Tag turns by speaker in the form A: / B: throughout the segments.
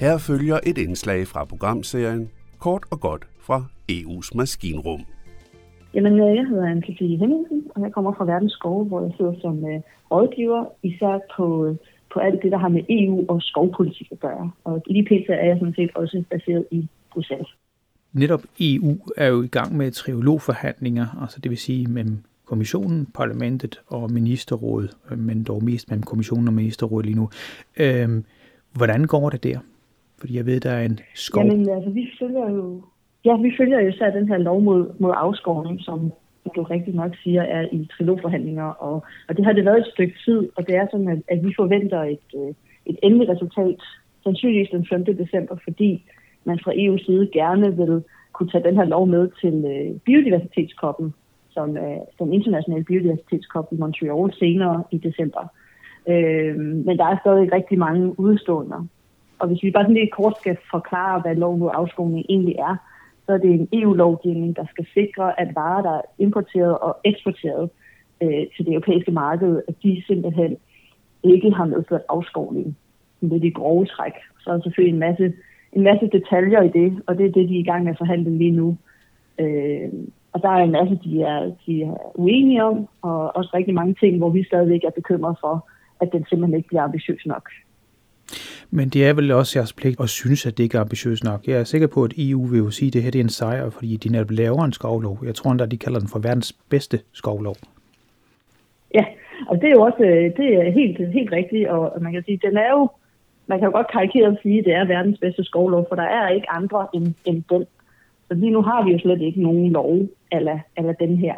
A: Her følger et indslag fra programserien Kort og godt fra EU's maskinrum.
B: Jamen, øh, jeg hedder Anne-Sophie Hemmingsen, og jeg kommer fra Verdens Skove, hvor jeg sidder som uh, rådgiver, især på, på alt det, der har med EU og skovpolitik at gøre. Og lige pt. er jeg sådan set også baseret i Bruxelles.
C: Netop EU er jo i gang med triologforhandlinger, altså det vil sige mellem kommissionen, parlamentet og ministerrådet, øh, men dog mest mellem kommissionen og ministerrådet lige nu. Øhm, hvordan går det der? Fordi jeg ved, der er en skov.
B: Jamen, altså, vi følger jo, ja, vi følger jo især den her lov mod, mod afskovning, som du rigtig nok siger, er i trilogforhandlinger, og, og det har det været et stykke tid, og det er sådan, at, at vi forventer et, øh, et endeligt resultat, sandsynligvis den 5. december, fordi man fra EU's side gerne vil kunne tage den her lov med til øh, biodiversitetskoppen, som øh, er den internationale biodiversitetskop i Montreal senere i december. Øh, men der er stadig rigtig mange udstående. Og hvis vi bare sådan lidt kort skal forklare, hvad lov mod afskovning egentlig er, så er det en EU-lovgivning, der skal sikre, at varer, der er importeret og eksporteret øh, til det europæiske marked, at de simpelthen ikke har medført afskovning. Det er de grove træk. Så er der selvfølgelig en masse, en masse detaljer i det, og det er det, de er i gang med at forhandle lige nu. Øh, og der er en masse, de er, de er uenige om, og også rigtig mange ting, hvor vi stadigvæk er bekymret for, at den simpelthen ikke bliver ambitiøs nok.
C: Men det er vel også jeres pligt at synes, at det ikke er ambitiøst nok. Jeg er sikker på, at EU vil jo sige, at det her det er en sejr, fordi de netop laver en skovlov. Jeg tror endda, de kalder den for verdens bedste skovlov.
B: Ja, og det er jo også øh, det er helt, helt rigtigt, og man kan sige, den er jo, man kan jo godt karikere sige, at det er verdens bedste skovlov, for der er ikke andre end, end den. Så lige nu har vi jo slet ikke nogen lov eller, eller den her.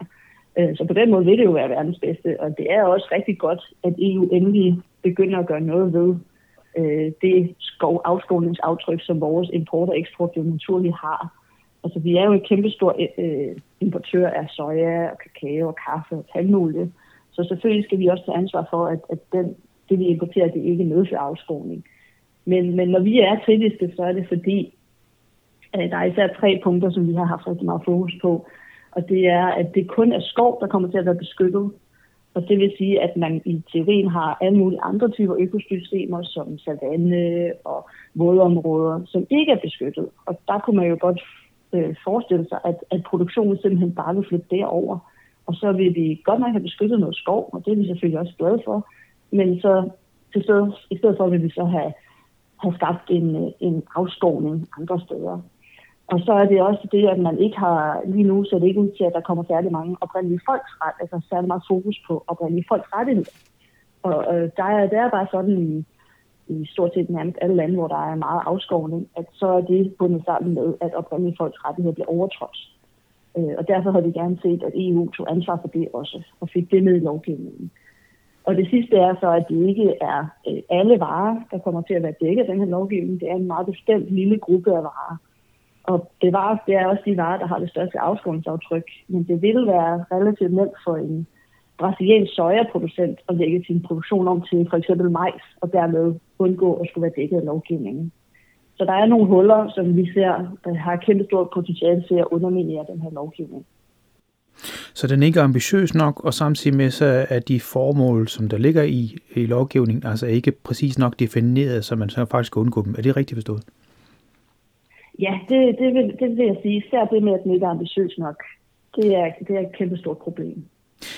B: Øh, så på den måde vil det jo være verdens bedste, og det er også rigtig godt, at EU endelig begynder at gøre noget ved øh, det skov, afskovningsaftryk, som vores import og eksport jo naturligt har. Altså, vi er jo en kæmpestor øh, importør af soja og kakao og kaffe og palmolie, så selvfølgelig skal vi også tage ansvar for, at, at den, det, vi importerer, det ikke medfører afskovning. Men, men når vi er kritiske, så er det fordi, at der er især tre punkter, som vi har haft rigtig meget fokus på. Og det er, at det kun er skov, der kommer til at være beskyttet og det vil sige, at man i teorien har alle mulige andre typer økosystemer, som savanne og vådområder, som ikke er beskyttet. Og der kunne man jo godt øh, forestille sig, at, at produktionen simpelthen bare vil flytte derover. Og så vil vi godt nok have beskyttet noget skov, og det er vi selvfølgelig også glade for. Men så til stedet, i stedet for vil vi så have, have skabt en, øh, en afskovning andre steder. Og så er det også det, at man ikke har, lige nu så det ikke ud til, at der kommer særlig mange oprindelige folks ret, altså særlig meget fokus på oprindelige folks rettigheder. Og øh, der, er, der er bare sådan i, i stort set nærmest alle lande, hvor der er meget afskovning, at så er det bundet sammen med, at oprindelige folks rettigheder bliver overtrådt. Øh, og derfor har vi gerne set, at EU tog ansvar for det også, og fik det med i lovgivningen. Og det sidste er så, at det ikke er øh, alle varer, der kommer til at være dækket af den her lovgivning. Det er en meget bestemt lille gruppe af varer. Og det, var, det er også de varer, der har det største afskåringsaftryk. Men det vil være relativt nemt for en brasiliansk sojaproducent at lægge sin produktion om til for eksempel majs, og dermed undgå at skulle være dækket af lovgivningen. Så der er nogle huller, som vi ser, der har kæmpe stort potentiale til at underminere den her lovgivning.
C: Så den ikke er ambitiøs nok, og samtidig med så er de formål, som der ligger i, i lovgivningen, altså ikke præcis nok defineret, så man så faktisk kan undgå dem. Er det rigtigt forstået?
B: Ja, det, det, vil, det vil jeg sige. Især det med, at den ikke er ambitiøs nok. Det er, det er et kæmpe stort problem.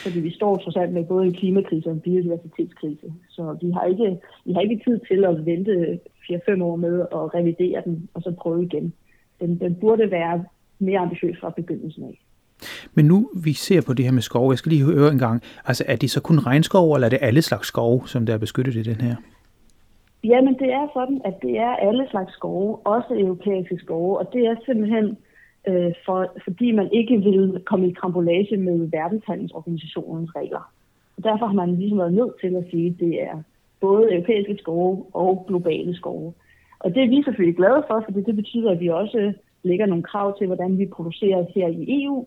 B: Fordi vi står trods alt med både en klimakrise og en biodiversitetskrise. Så vi har ikke, vi har ikke tid til at vente 4-5 år med at revidere den, og så prøve igen. Den, den burde være mere ambitiøs fra begyndelsen af.
C: Men nu vi ser på det her med skov, jeg skal lige høre en gang, altså er det så kun regnskov, eller er det alle slags skov, som der er beskyttet i den her?
B: Jamen, det er sådan, at det er alle slags skove, også europæiske skove, og det er simpelthen øh, for, fordi man ikke vil komme i krambolage med verdenshandelsorganisationens regler. Og derfor har man ligesom været nødt til at sige, at det er både europæiske skove og globale skove. Og det er vi selvfølgelig glade for, fordi det betyder, at vi også lægger nogle krav til, hvordan vi producerer her i EU.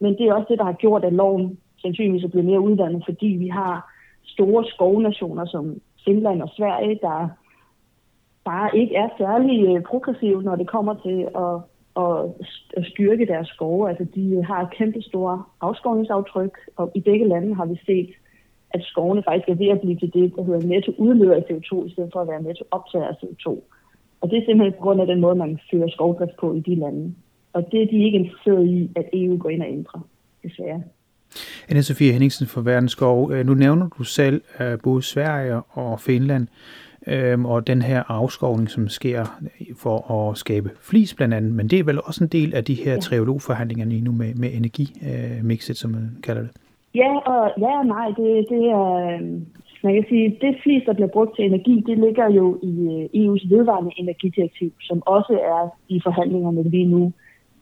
B: Men det er også det, der har gjort, at loven sandsynligvis er blevet mere uddannet, fordi vi har store skovnationer som Finland og Sverige, der bare ikke er særlig øh, progressive, når det kommer til at, at, styrke deres skove. Altså, de har kæmpe store afskovningsaftryk, og i begge lande har vi set, at skovene faktisk er ved at blive til det, der hedder netto udleder af CO2, i stedet for at være netto optager af CO2. Og det er simpelthen på grund af den måde, man fører skovdrift på i de lande. Og det er de ikke interesseret i, at EU går ind og ændrer, desværre.
C: Anne Sofie Henningsen fra Verdensskov, øh, nu nævner du selv øh, både Sverige og Finland, øhm, og den her afskovning, som sker for at skabe flis blandt andet, men det er vel også en del af de her ja. triologforhandlinger lige nu med, med energimixet, som man kalder det.
B: Ja og ja og nej, det, det er, øhm, man kan sige, det flis, der bliver brugt til energi, det ligger jo i øh, EU's vedvarende energidirektiv, som også er i forhandlingerne lige nu.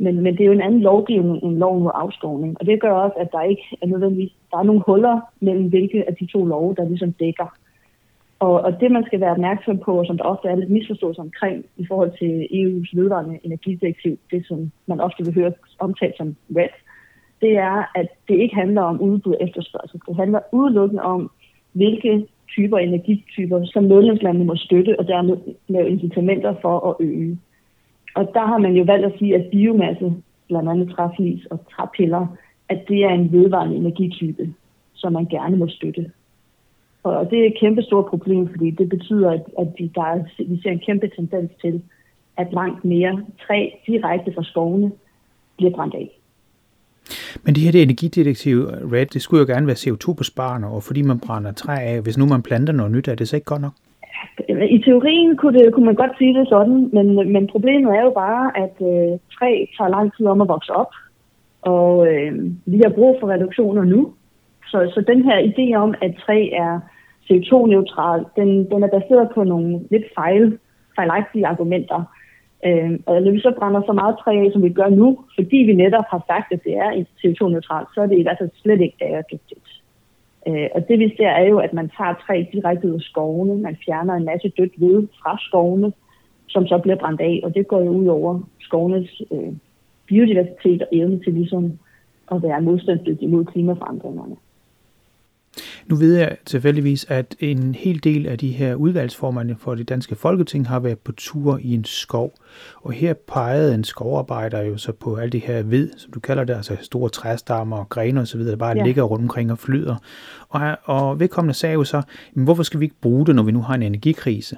B: Men, men det er jo en anden lovgivning end loven mod afskovning. Og det gør også, at der ikke er nødvendigvis, der er nogle huller mellem hvilke af de to love, der ligesom dækker. Og, og det, man skal være opmærksom på, og som der ofte er lidt misforståelse omkring i forhold til EU's vedvarende energidirektiv, det som man ofte vil høre omtalt som RED, det er, at det ikke handler om udbud og efterspørgsel. Det handler udelukkende om, hvilke typer energityper, som medlemslandene må støtte, og dermed lave incitamenter for at øge. Og der har man jo valgt at sige, at biomasse, blandt andet træflis og træpiller, at det er en vedvarende energitype, som man gerne må støtte. Og det er et kæmpe stort problem, fordi det betyder, at, at vi, der er, vi ser en kæmpe tendens til, at langt mere træ direkte fra skovene bliver brændt af.
C: Men det her det energidirektiv, RED, det skulle jo gerne være CO2-besparende, og fordi man brænder træ af, hvis nu man planter noget nyt, er det så ikke godt nok?
B: I teorien kunne, det, kunne man godt sige det sådan, men, men problemet er jo bare, at øh, træ tager lang tid om at vokse op, og øh, vi har brug for reduktioner nu. Så, så den her idé om, at træ er CO2-neutral, den, den er baseret på nogle lidt fejl, fejlagtige argumenter. Øh, og når vi så brænder så meget træ af, som vi gør nu, fordi vi netop har sagt, at det er CO2-neutralt, så er det i hvert fald slet ikke bæredygtigt. Øh, og det vi ser er jo, at man tager træ direkte ud af skovene, man fjerner en masse dødt ved fra skovene, som så bliver brændt af, og det går jo ud over skovenes øh, biodiversitet og evne til ligesom at være modstandsdygtig mod klimaforandringerne.
C: Nu ved jeg tilfældigvis, at en hel del af de her udvalgsformande for det danske folketing har været på tur i en skov. Og her pegede en skovarbejder jo så på alt det her ved, som du kalder det, altså store træstammer og grene osv., der bare ja. ligger rundt omkring og flyder. Og, og vedkommende sagde jo så, men hvorfor skal vi ikke bruge det, når vi nu har en energikrise?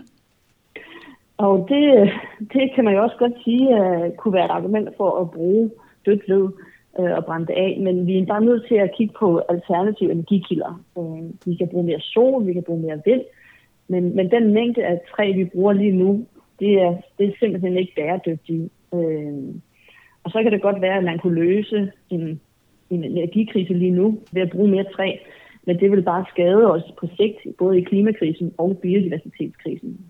B: Og det, det kan man jo også godt sige uh, kunne være et argument for at bruge dødt ved øh, og brænde det af, men vi er bare nødt til at kigge på alternative energikilder. Øh, vi kan bruge mere sol, vi kan bruge mere vind, men, men den mængde af træ, vi bruger lige nu, det er, det er simpelthen ikke bæredygtigt. Øh, og så kan det godt være, at man kunne løse en, en energikrise lige nu ved at bruge mere træ, men det vil bare skade os på sigt, både i klimakrisen og biodiversitetskrisen.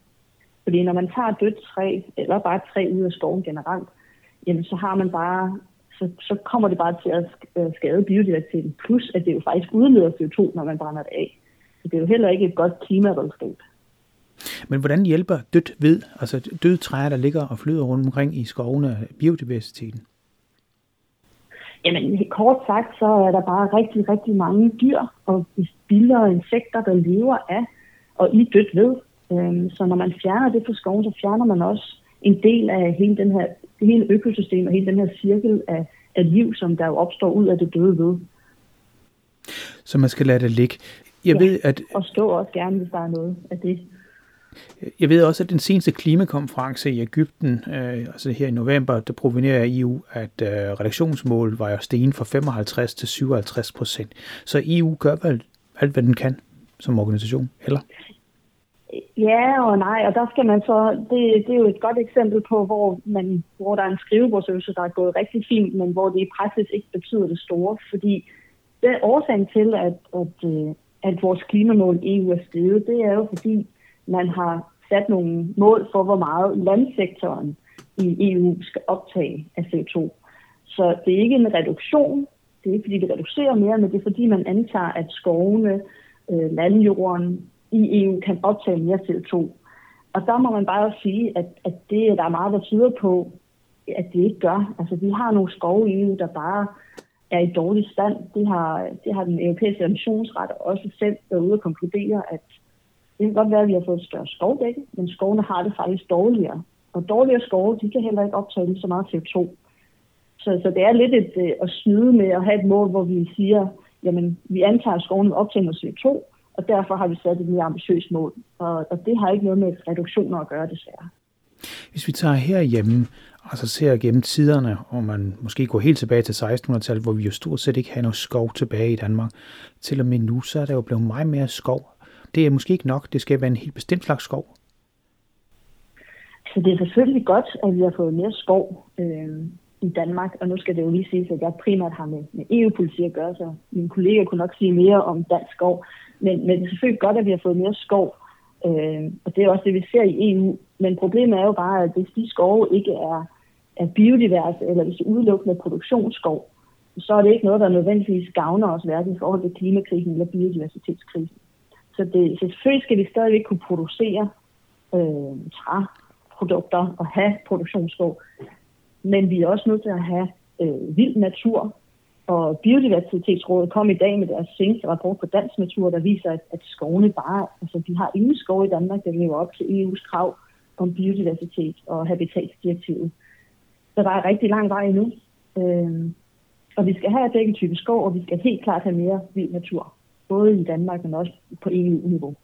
B: Fordi når man tager dødt træ, eller bare træ ud af skoven generelt, jamen så har man bare så, så kommer det bare til at øh, skade biodiversiteten. Plus, at det jo faktisk udleder CO2, når man brænder det af. Så det er jo heller ikke et godt klimaredskab.
C: Men hvordan hjælper dødt ved, altså døde træer, der ligger og flyder rundt omkring i skovene, biodiversiteten?
B: Jamen, kort sagt, så er der bare rigtig, rigtig mange dyr og biller og insekter, der lever af og i dødt ved. Øhm, så når man fjerner det fra skoven, så fjerner man også en del af hele den her hele økosystem og hele den her cirkel af, af liv, som der jo opstår ud af det døde ved.
C: Så man skal lade det ligge.
B: Jeg ja, ved, at, og stå også gerne, hvis der er noget af det.
C: Jeg ved også, at den seneste klimakonference i Ægypten, øh, altså her i november, der provenerer EU, at øh, reduktionsmålet var jo sten fra 55 til 57 procent. Så EU gør vel alt, hvad den kan som organisation, eller?
B: Ja og nej, og der skal man så, det, det er jo et godt eksempel på, hvor, man, hvor der er en skrivebordsøvelse, der er gået rigtig fint, men hvor det i praksis ikke betyder det store, fordi det årsagen til, at, at, øh, at vores klimamål EU er steget, det er jo fordi, man har sat nogle mål for, hvor meget landsektoren i EU skal optage af CO2. Så det er ikke en reduktion, det er ikke fordi, det reducerer mere, men det er fordi, man antager, at skovene, øh, landjorden, i EU kan optage mere CO2. Og der må man bare sige, at, at det, der er meget, der tyder på, at det ikke gør. Altså, vi har nogle skove i EU, der bare er i dårlig stand. Det har, det har den europæiske emissionsret også selv været ude at konkludere, at det kan godt være, at vi har fået et større skovdække, men skovene har det faktisk dårligere. Og dårligere skove, de kan heller ikke optage så meget CO2. Så, så det er lidt et, øh, at snyde med at have et mål, hvor vi siger, jamen, vi antager, at skovene optager CO2, og derfor har vi sat et mere ambitiøst mål. Og, og det har ikke noget med reduktioner at gøre, desværre.
C: Hvis vi tager herhjemme, altså ser gennem tiderne, og man måske går helt tilbage til 1600-tallet, hvor vi jo stort set ikke har noget skov tilbage i Danmark, til og med nu, så er der jo blevet meget mere skov. Det er måske ikke nok, det skal være en helt bestemt slags skov.
B: Så det er selvfølgelig godt, at vi har fået mere skov øh, i Danmark, og nu skal det jo lige sige, at jeg primært har med, med EU-politik at gøre, så mine kolleger kunne nok sige mere om dansk skov. Men, men det er selvfølgelig godt, at vi har fået mere skov, øh, og det er også det, vi ser i EU. Men problemet er jo bare, at hvis de skove ikke er, er biodiverse, eller hvis det udelukkende produktionsskov, så er det ikke noget, der nødvendigvis gavner os hverken i forhold til klimakrisen eller biodiversitetskrisen. Så, det, så selvfølgelig skal vi stadigvæk kunne producere øh, træprodukter og have produktionsskov. Men vi er også nødt til at have øh, vild natur for Biodiversitetsrådet kom i dag med deres seneste rapport på dansk natur, der viser, at, at skovene bare, altså vi har ingen skov i Danmark, der lever op til EU's krav om biodiversitet og habitatsdirektivet. Så der er rigtig lang vej endnu. Øh, og vi skal have begge typer skov, og vi skal helt klart have mere vild natur. Både i Danmark, men også på EU-niveau.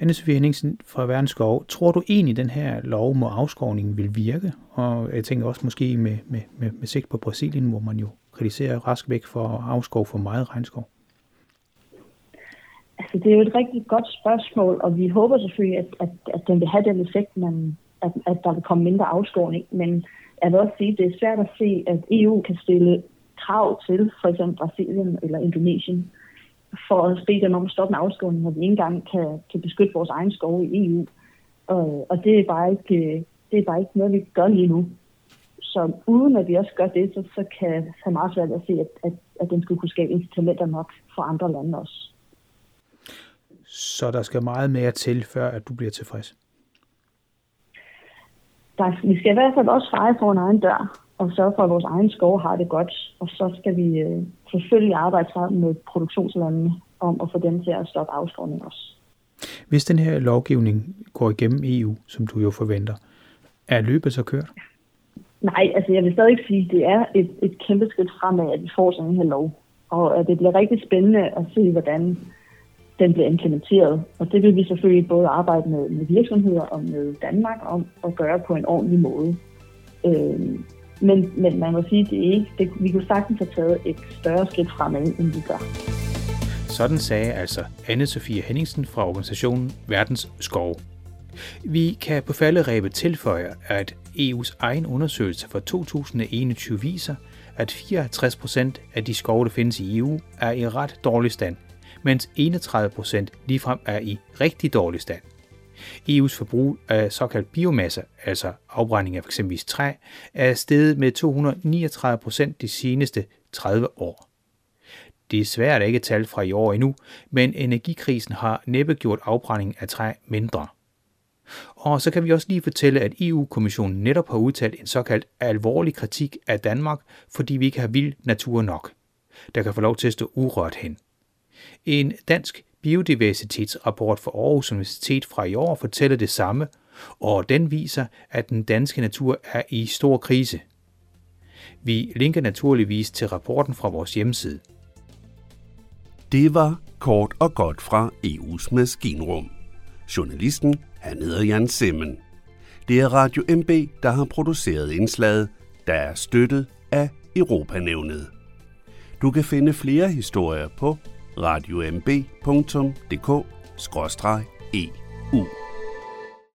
C: Anne Sofie Henningsen fra Verdensskov, tror du egentlig, den her lov mod afskovning vil virke? Og jeg tænker også måske med, med, med, med sigt på Brasilien, hvor man jo kritiserer rask væk for at afskov for meget regnskov.
B: Altså, det er jo et rigtig godt spørgsmål, og vi håber selvfølgelig, at, at, at den vil have den effekt, man, at, at der vil komme mindre afskovning. Men jeg vil også sige, at det er svært at se, at EU kan stille krav til for eksempel Brasilien eller Indonesien, for at bede dem om at stoppe en afskovning, når vi ikke engang kan, kan beskytte vores egen skove i EU. Og, og det, er bare ikke, det er bare ikke noget, vi gør lige nu. Så uden at vi også gør det, så, så kan meget svært at se, at, at, at den skulle kunne skabe incitamenter nok for andre lande også.
C: Så der skal meget mere til, før at du bliver tilfreds?
B: Der, vi skal i hvert fald også feje for en egen dør og sørge for, at vores egen skov har det godt. Og så skal vi øh, selvfølgelig arbejde sammen med produktionslandene om at få dem til at stoppe afskovning også.
C: Hvis den her lovgivning går igennem EU, som du jo forventer, er løbet så kørt?
B: Nej, altså jeg vil stadig sige, at det er et, et kæmpe skridt fremad, at vi får sådan en her lov. Og at det bliver rigtig spændende at se, hvordan den bliver implementeret. Og det vil vi selvfølgelig både arbejde med, med virksomheder og med Danmark om at gøre på en ordentlig måde. Øh, men, men man må sige, at det ikke, det, vi kunne sagtens have taget et større skridt fremad, end vi gør.
C: Sådan sagde altså anne Sofie Henningsen fra organisationen Verdens Skov. Vi kan på falderæbet tilføje, at EU's egen undersøgelse fra 2021 viser, at 54% af de skove, der findes i EU, er i ret dårlig stand, mens 31% ligefrem er i rigtig dårlig stand. EU's forbrug af såkaldt biomasse, altså afbrænding af f.eks. træ, er steget med 239 procent de seneste 30 år. Det er svært ikke tal fra i år endnu, men energikrisen har næppe gjort afbrænding af træ mindre. Og så kan vi også lige fortælle, at EU-kommissionen netop har udtalt en såkaldt alvorlig kritik af Danmark, fordi vi ikke har vild natur nok, der kan få lov til at stå urørt hen. En dansk biodiversitetsrapport fra Aarhus Universitet fra i år fortæller det samme, og den viser, at den danske natur er i stor krise. Vi linker naturligvis til rapporten fra vores hjemmeside.
A: Det var kort og godt fra EU's maskinrum. Journalisten, han hedder Jan Simmen. Det er Radio MB, der har produceret indslaget, der er støttet af Europanævnet. Du kan finde flere historier på radiomb.dk-eu